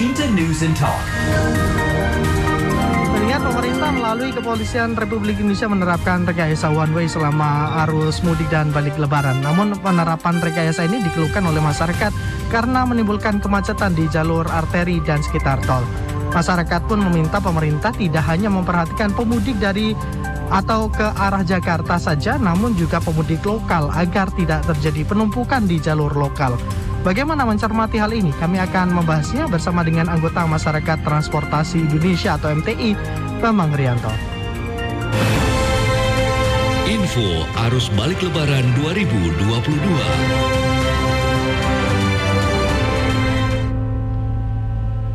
Cinta News and Talk. Mengingat pemerintah melalui Kepolisian Republik Indonesia menerapkan rekayasa one way selama arus mudik dan balik lebaran. Namun penerapan rekayasa ini dikeluhkan oleh masyarakat karena menimbulkan kemacetan di jalur arteri dan sekitar tol. Masyarakat pun meminta pemerintah tidak hanya memperhatikan pemudik dari atau ke arah Jakarta saja, namun juga pemudik lokal agar tidak terjadi penumpukan di jalur lokal. Bagaimana mencermati hal ini? Kami akan membahasnya bersama dengan anggota Masyarakat Transportasi Indonesia atau MTI, Bambang Rianto. Info Arus Balik Lebaran 2022.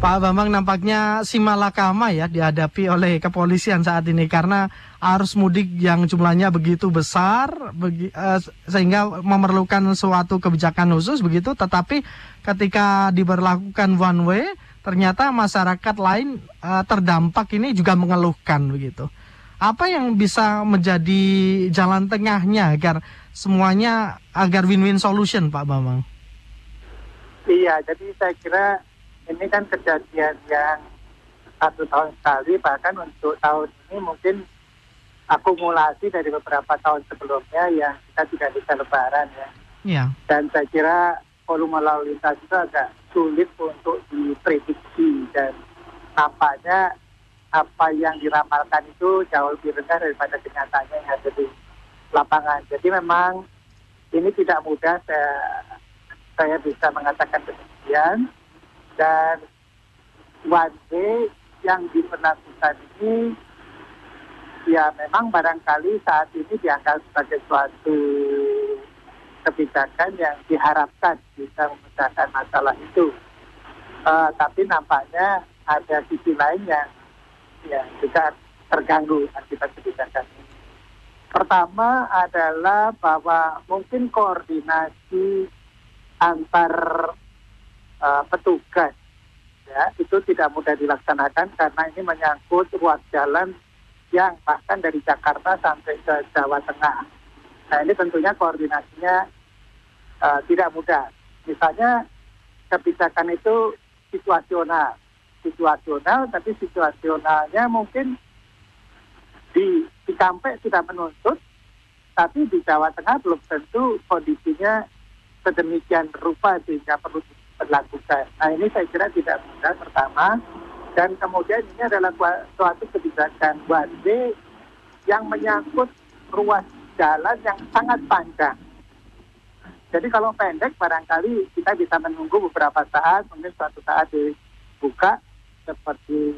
Pak Bambang nampaknya simalakama ya dihadapi oleh kepolisian saat ini karena arus mudik yang jumlahnya begitu besar begi, uh, sehingga memerlukan suatu kebijakan khusus begitu tetapi ketika diberlakukan one way ternyata masyarakat lain uh, terdampak ini juga mengeluhkan begitu. Apa yang bisa menjadi jalan tengahnya agar semuanya agar win-win solution Pak Bambang? Iya, jadi saya kira ini kan kejadian yang satu tahun sekali bahkan untuk tahun ini mungkin akumulasi dari beberapa tahun sebelumnya yang kita tidak bisa lebaran ya. Iya. Dan saya kira volume lalu lintas itu agak sulit untuk diprediksi dan tampaknya apa yang diramalkan itu jauh lebih rendah daripada kenyataannya yang ada di lapangan. Jadi memang ini tidak mudah saya saya bisa mengatakan demikian dan one way yang diperlakukan ini ya memang barangkali saat ini dianggap sebagai suatu kebijakan yang diharapkan bisa memecahkan masalah itu. Uh, tapi nampaknya ada sisi lain yang ya juga terganggu akibat kebijakan ini. Pertama adalah bahwa mungkin koordinasi antar uh, petugas ya itu tidak mudah dilaksanakan karena ini menyangkut ruas jalan yang bahkan dari Jakarta sampai ke Jawa Tengah. Nah ini tentunya koordinasinya uh, tidak mudah. Misalnya kebijakan itu situasional, situasional tapi situasionalnya mungkin di di Kampek sudah menuntut, tapi di Jawa Tengah belum tentu kondisinya sedemikian rupa sehingga perlu diberlakukan. Nah ini saya kira tidak mudah pertama dan kemudian ini adalah suatu kebijakan one way yang menyangkut ruas jalan yang sangat panjang. Jadi kalau pendek barangkali kita bisa menunggu beberapa saat, mungkin suatu saat dibuka seperti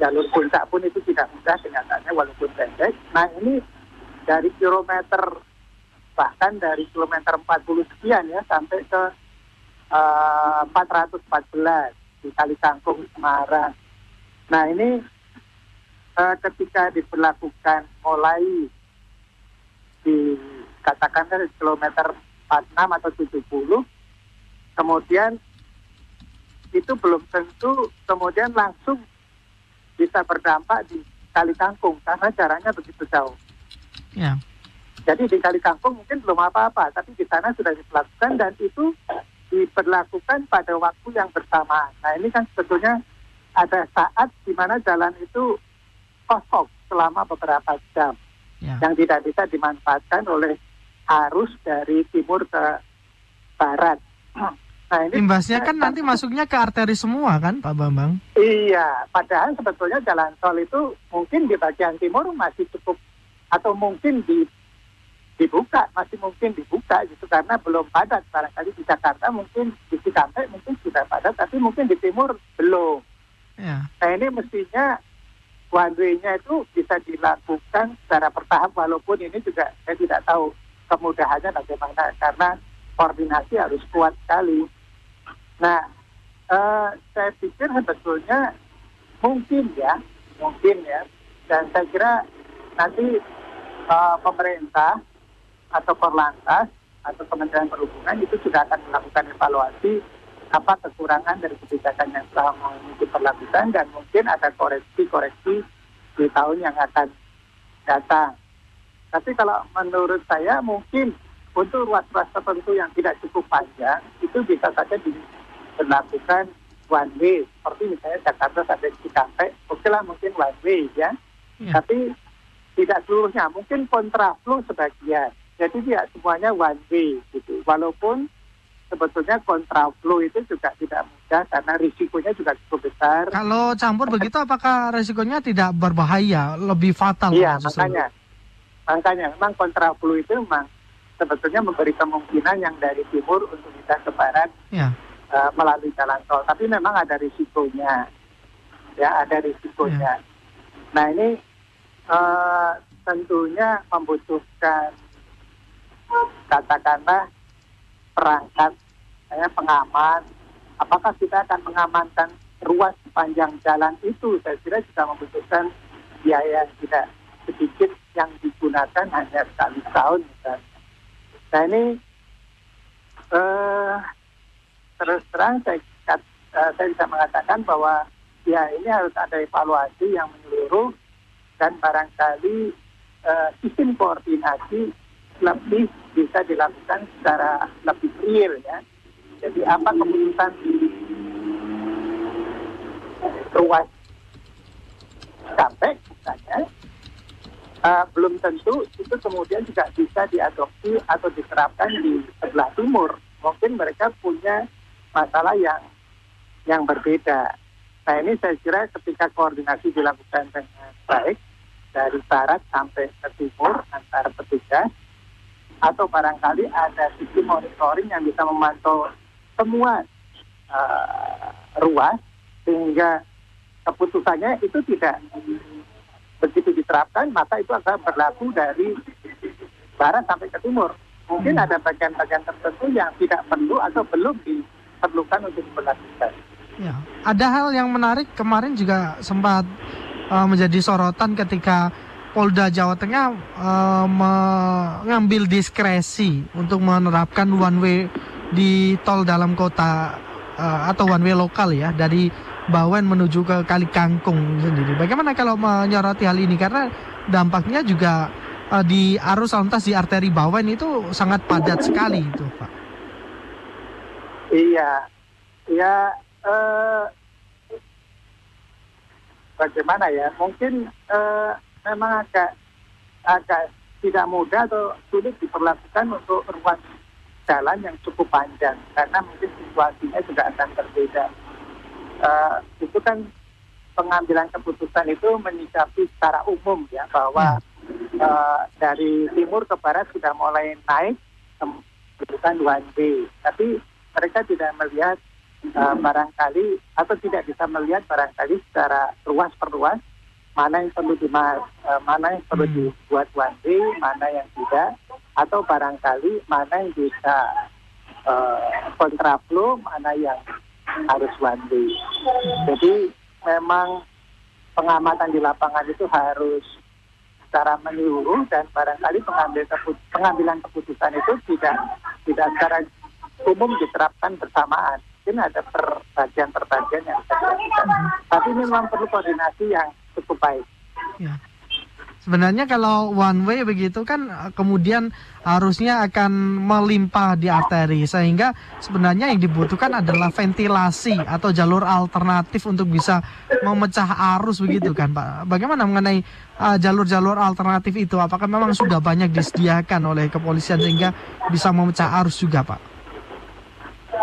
jalur puncak pun itu tidak mudah kenyataannya walaupun pendek. Nah ini dari kilometer bahkan dari kilometer 40 sekian ya sampai ke uh, 414 di Kali Kangkung Semarang. Nah ini uh, ketika diberlakukan mulai di katakan dari kilometer 46 atau 70, kemudian itu belum tentu kemudian langsung bisa berdampak di Kali Kangkung karena jaraknya begitu jauh. Ya. Jadi di Kali Kangkung mungkin belum apa-apa, tapi di sana sudah dilakukan dan itu diberlakukan pada waktu yang bersamaan. Nah ini kan sebetulnya ada saat di mana jalan itu kosong selama beberapa jam Ya. yang tidak bisa dimanfaatkan oleh arus dari timur ke barat. Nah ini Imbasnya kan nanti masuknya ke arteri semua kan Pak Bambang? Iya, padahal sebetulnya jalan tol itu mungkin di bagian timur masih cukup atau mungkin di dibuka masih mungkin dibuka gitu karena belum padat barangkali di Jakarta mungkin di Cikampek mungkin sudah padat tapi mungkin di timur belum. Ya. Nah ini mestinya one way-nya itu bisa dilakukan secara bertahap walaupun ini juga saya tidak tahu kemudahannya bagaimana karena koordinasi harus kuat sekali. Nah, eh, saya pikir sebetulnya mungkin ya, mungkin ya, dan saya kira nanti eh, pemerintah atau Korlantas atau Kementerian Perhubungan itu sudah akan melakukan evaluasi apa kekurangan dari kebijakan yang selama ini diperlakukan dan mungkin ada koreksi-koreksi di tahun yang akan datang. Tapi kalau menurut saya mungkin untuk ruas-ruas tertentu yang tidak cukup panjang itu bisa saja diberlakukan one way seperti misalnya Jakarta sampai Cikampek oke lah mungkin one way ya Ya. tapi tidak seluruhnya mungkin kontraflow sebagian jadi tidak semuanya one way gitu. Walaupun sebetulnya kontraflow itu juga tidak mudah karena risikonya juga cukup besar. Kalau campur begitu apakah resikonya tidak berbahaya, lebih fatal? iya makanya. Makanya memang kontraflow itu memang sebetulnya memberi kemungkinan yang dari timur untuk bisa ke barat Ya. eh, melalui jalan tol. Tapi memang ada risikonya. Ya ada risikonya. Nah ini eh, tentunya membutuhkan katakanlah perangkat ya, pengaman apakah kita akan mengamankan ruas sepanjang jalan itu saya kira juga membutuhkan biaya yang tidak sedikit yang digunakan hanya sekali tahun misalnya. Nah ini eh, terus terang saya, eh, saya bisa mengatakan bahwa ya ini harus ada evaluasi yang menyeluruh dan barangkali eh, koordinasi lebih bisa dilakukan secara lebih real ya. Jadi apa keputusan di ruas sampai misalnya eh, belum tentu itu kemudian juga bisa diadopsi atau diterapkan di sebelah timur. Mungkin mereka punya masalah yang yang berbeda. Nah ini saya kira ketika koordinasi dilakukan dengan baik dari barat sampai ke timur antara petugas atau barangkali ada sistem monitoring yang bisa memantau semua eh, ruas sehingga keputusannya itu tidak begitu diterapkan maka itu akan berlaku dari barat sampai ke timur. Mungkin ada bagian-bagian tertentu yang tidak perlu atau belum diperlukan untuk diberlakukan. Ya, ada hal yang menarik kemarin juga sempat uh, menjadi sorotan ketika Polda Jawa Tengah uh, mengambil diskresi untuk menerapkan one way di tol dalam kota uh, atau one way lokal ya dari Bawen menuju ke Kali Kangkung sendiri. Bagaimana kalau menyoroti hal ini karena dampaknya juga uh, di arus lalu lintas di arteri Bawen itu sangat padat sekali itu, Pak. Iya, ya eh, bagaimana ya? Mungkin eh, memang agak agak tidak mudah atau sulit diperlakukan untuk ruas jalan yang cukup panjang karena mungkin situasinya juga akan berbeda. Eh, itu kan pengambilan keputusan itu menyikapi secara umum ya bahwa eh, dari timur ke barat sudah mulai naik keputusan one way, tapi mereka tidak melihat uh, barangkali atau tidak bisa melihat barangkali secara ruas per ruas mana yang perlu di uh, mana yang perlu Hmm. dibuat one way, mana yang tidak, atau barangkali mana yang bisa uh, kontraflow, mana yang harus one way. Jadi memang pengamatan di lapangan itu harus secara menyeluruh dan barangkali pengambil pengambilan keputusan itu tidak tidak secara umum diterapkan bersamaan. Mungkin ada perbagian-perbagian yang bisa dilakukan. Tapi ini memang perlu koordinasi yang cukup baik. Ya. Sebenarnya kalau one way begitu kan eh, kemudian harusnya akan melimpah di arteri sehingga sebenarnya yang dibutuhkan adalah ventilasi atau jalur alternatif untuk bisa memecah arus begitu kan Pak. Bagaimana mengenai eh, jalur-jalur alternatif itu? Apakah memang sudah banyak disediakan oleh kepolisian sehingga bisa memecah arus juga Pak?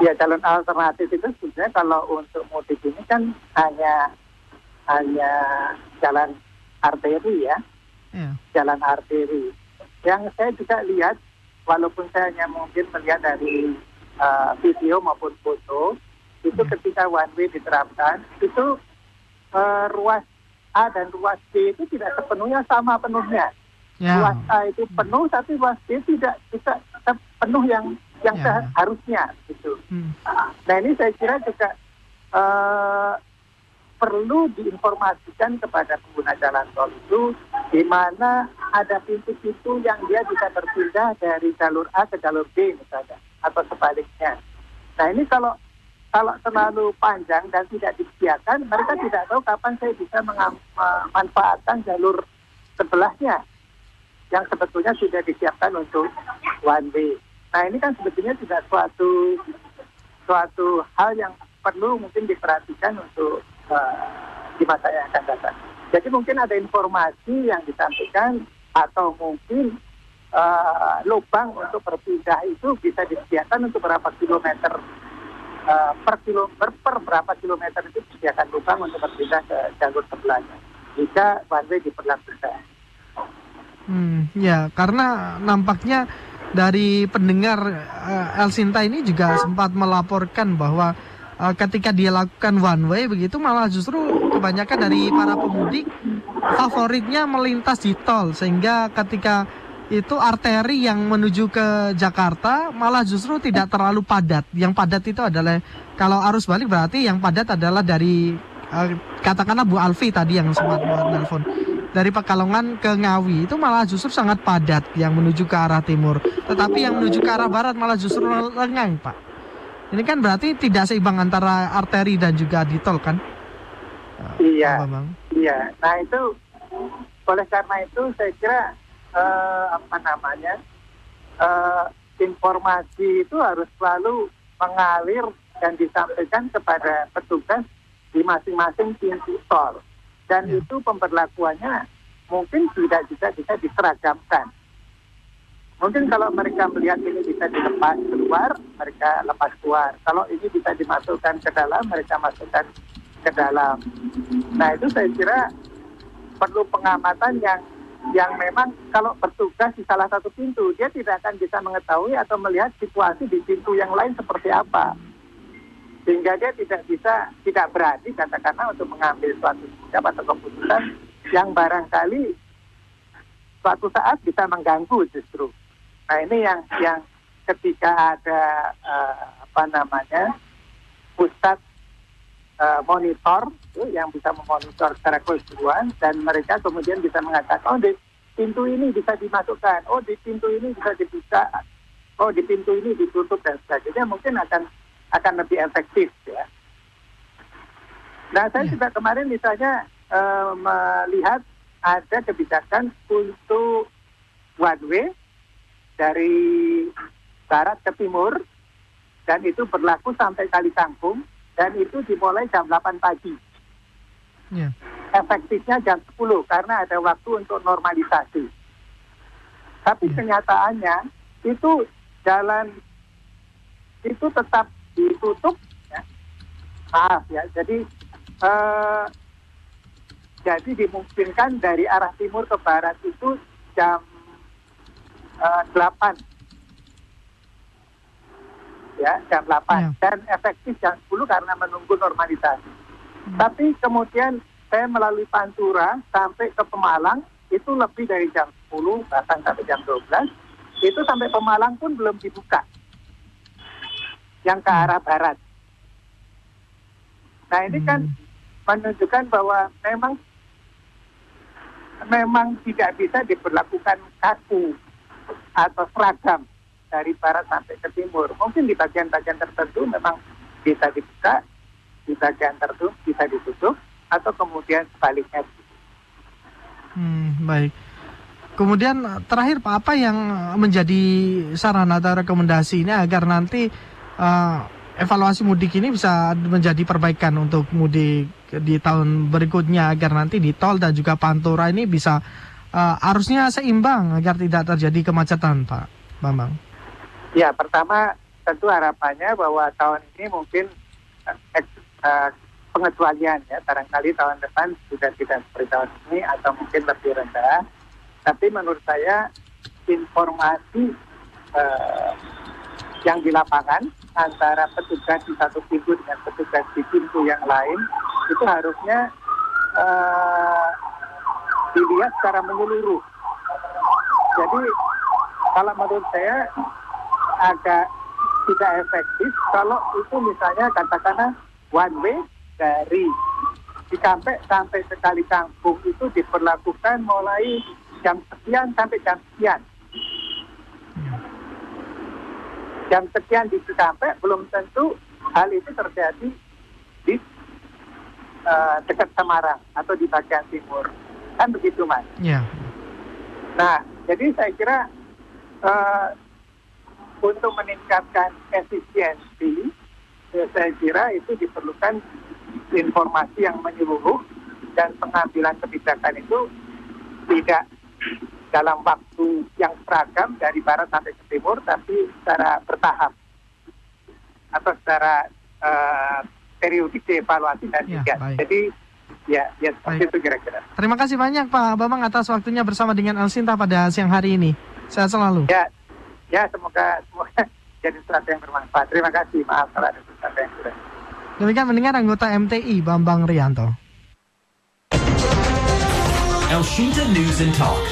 Ya jalan alternatif itu sebenarnya kalau untuk mudik ini kan hanya hanya jalan arteri ya, Ya. jalan arteri. Yang saya juga lihat, walaupun saya hanya mungkin melihat dari uh, video maupun foto, itu Ya. ketika one way diterapkan, itu uh, ruas A dan ruas B itu tidak sepenuhnya sama penuhnya. Ya. Ruas A itu penuh, tapi ruas B tidak bisa penuh yang yang Ya. seharusnya gitu. Hmm. Nah ini saya kira juga eh, perlu diinformasikan kepada pengguna jalan tol itu di mana ada pintu-pintu yang dia bisa berpindah dari jalur A ke jalur B misalnya atau sebaliknya. Nah ini kalau kalau terlalu panjang dan tidak disediakan, mereka tidak tahu kapan saya bisa memanfaatkan jalur sebelahnya yang sebetulnya sudah disiapkan untuk one way. Nah ini kan sebetulnya juga suatu suatu hal yang perlu mungkin diperhatikan untuk uh, di masa yang akan datang. Jadi mungkin ada informasi yang disampaikan atau mungkin uh, lubang untuk berpindah itu bisa disediakan untuk berapa kilometer uh, per kilometer per berapa kilometer itu disediakan lubang untuk berpindah ke jalur sebelahnya jika one way diperlakukan. Hmm, ya karena nampaknya dari pendengar uh, El Sinta ini juga sempat melaporkan bahwa uh, ketika dia lakukan one way begitu malah justru kebanyakan dari para pemudik favoritnya melintas di tol sehingga ketika itu arteri yang menuju ke Jakarta malah justru tidak terlalu padat. Yang padat itu adalah kalau arus balik berarti yang padat adalah dari uh, katakanlah Bu Alfi tadi yang sempat buat nelfon dari Pekalongan ke Ngawi itu malah justru sangat padat yang menuju ke arah timur. Tetapi yang menuju ke arah barat malah justru lengang, Pak. Ini kan berarti tidak seimbang antara arteri dan juga di tol kan? Iya. Iya. Nah itu oleh karena itu saya kira uh, apa namanya uh, informasi itu harus selalu mengalir dan disampaikan kepada petugas di masing-masing pintu tol dan ya. itu pemberlakuannya mungkin tidak juga bisa diseragamkan. Mungkin kalau mereka melihat ini bisa dilepas keluar, mereka lepas keluar. Kalau ini bisa dimasukkan ke dalam, mereka masukkan ke dalam. Nah itu saya kira perlu pengamatan yang yang memang kalau bertugas di salah satu pintu dia tidak akan bisa mengetahui atau melihat situasi di pintu yang lain seperti apa sehingga dia tidak bisa tidak berani katakanlah untuk mengambil suatu sikap atau keputusan yang barangkali suatu saat bisa mengganggu justru nah ini yang yang ketika ada uh, apa namanya pusat uh, monitor yang bisa memonitor secara keseluruhan dan mereka kemudian bisa mengatakan oh di pintu ini bisa dimasukkan, oh di pintu ini bisa dibuka, oh di pintu ini ditutup dan sebagainya mungkin akan akan lebih efektif ya. Nah saya ya. juga kemarin misalnya uh, melihat ada kebijakan untuk one way dari barat ke timur dan itu berlaku sampai kali kangkung dan itu dimulai jam 8 pagi. Yeah. Efektifnya jam 10 karena ada waktu untuk normalisasi. Tapi yeah. kenyataannya itu jalan itu tetap ditutup. Ya. Maaf ya, jadi uh, jadi dimungkinkan dari arah timur ke barat itu jam 8 ya jam 8 ya. dan efektif jam 10 karena menunggu normalisasi. Hmm. Tapi kemudian saya melalui Pantura sampai ke Pemalang itu lebih dari jam 10 bahkan sampai jam 12 itu sampai Pemalang pun belum dibuka yang ke hmm. arah barat. Nah ini kan hmm. menunjukkan bahwa memang memang tidak bisa diberlakukan kaku atau seragam dari barat sampai ke timur. Mungkin di bagian-bagian tertentu memang bisa dibuka, di bagian tertentu bisa ditutup, atau kemudian sebaliknya. Hmm, baik. Kemudian terakhir Pak, apa yang menjadi saran atau rekomendasi ini agar nanti uh, evaluasi mudik ini bisa menjadi perbaikan untuk mudik di tahun berikutnya agar nanti di tol dan juga pantura ini bisa uh, arusnya seimbang agar tidak terjadi kemacetan Pak Bambang. Ya, pertama tentu harapannya bahwa tahun ini mungkin uh, uh, pengecualian ya, barangkali tahun depan sudah tidak seperti tahun ini atau mungkin lebih rendah. Tapi menurut saya informasi uh, yang di lapangan antara petugas di satu pintu dengan petugas di pintu yang lain itu harusnya uh, dilihat secara menyeluruh. Jadi kalau menurut saya agak tidak efektif kalau itu misalnya katakanlah one way dari Cikampek sampai sekali kampung itu diperlakukan mulai jam sekian sampai jam sekian. Jam sekian di Cikampek belum tentu hal itu terjadi di uh, dekat Semarang atau di bagian timur. Kan begitu, Mas? Yeah. Nah, jadi saya kira uh, untuk meningkatkan efisiensi ya, saya kira itu diperlukan informasi yang menyeluruh dan pengambilan kebijakan itu tidak dalam waktu yang seragam dari barat sampai ke timur, tapi secara bertahap atau secara uh, periodik dievaluasi dan Ya, tiga. Jadi ya, ya seperti Baik. itu kira-kira. Terima kasih banyak Pak Bambang atas waktunya bersama dengan Alsinta pada siang hari ini. Sehat selalu. Ya, ya semoga semoga jadi sesuatu yang bermanfaat. Terima kasih. Maaf kalau ada sesuatu yang kurang. Demikian mendengar anggota MTI Bambang Rianto. Elshinta News and Talk.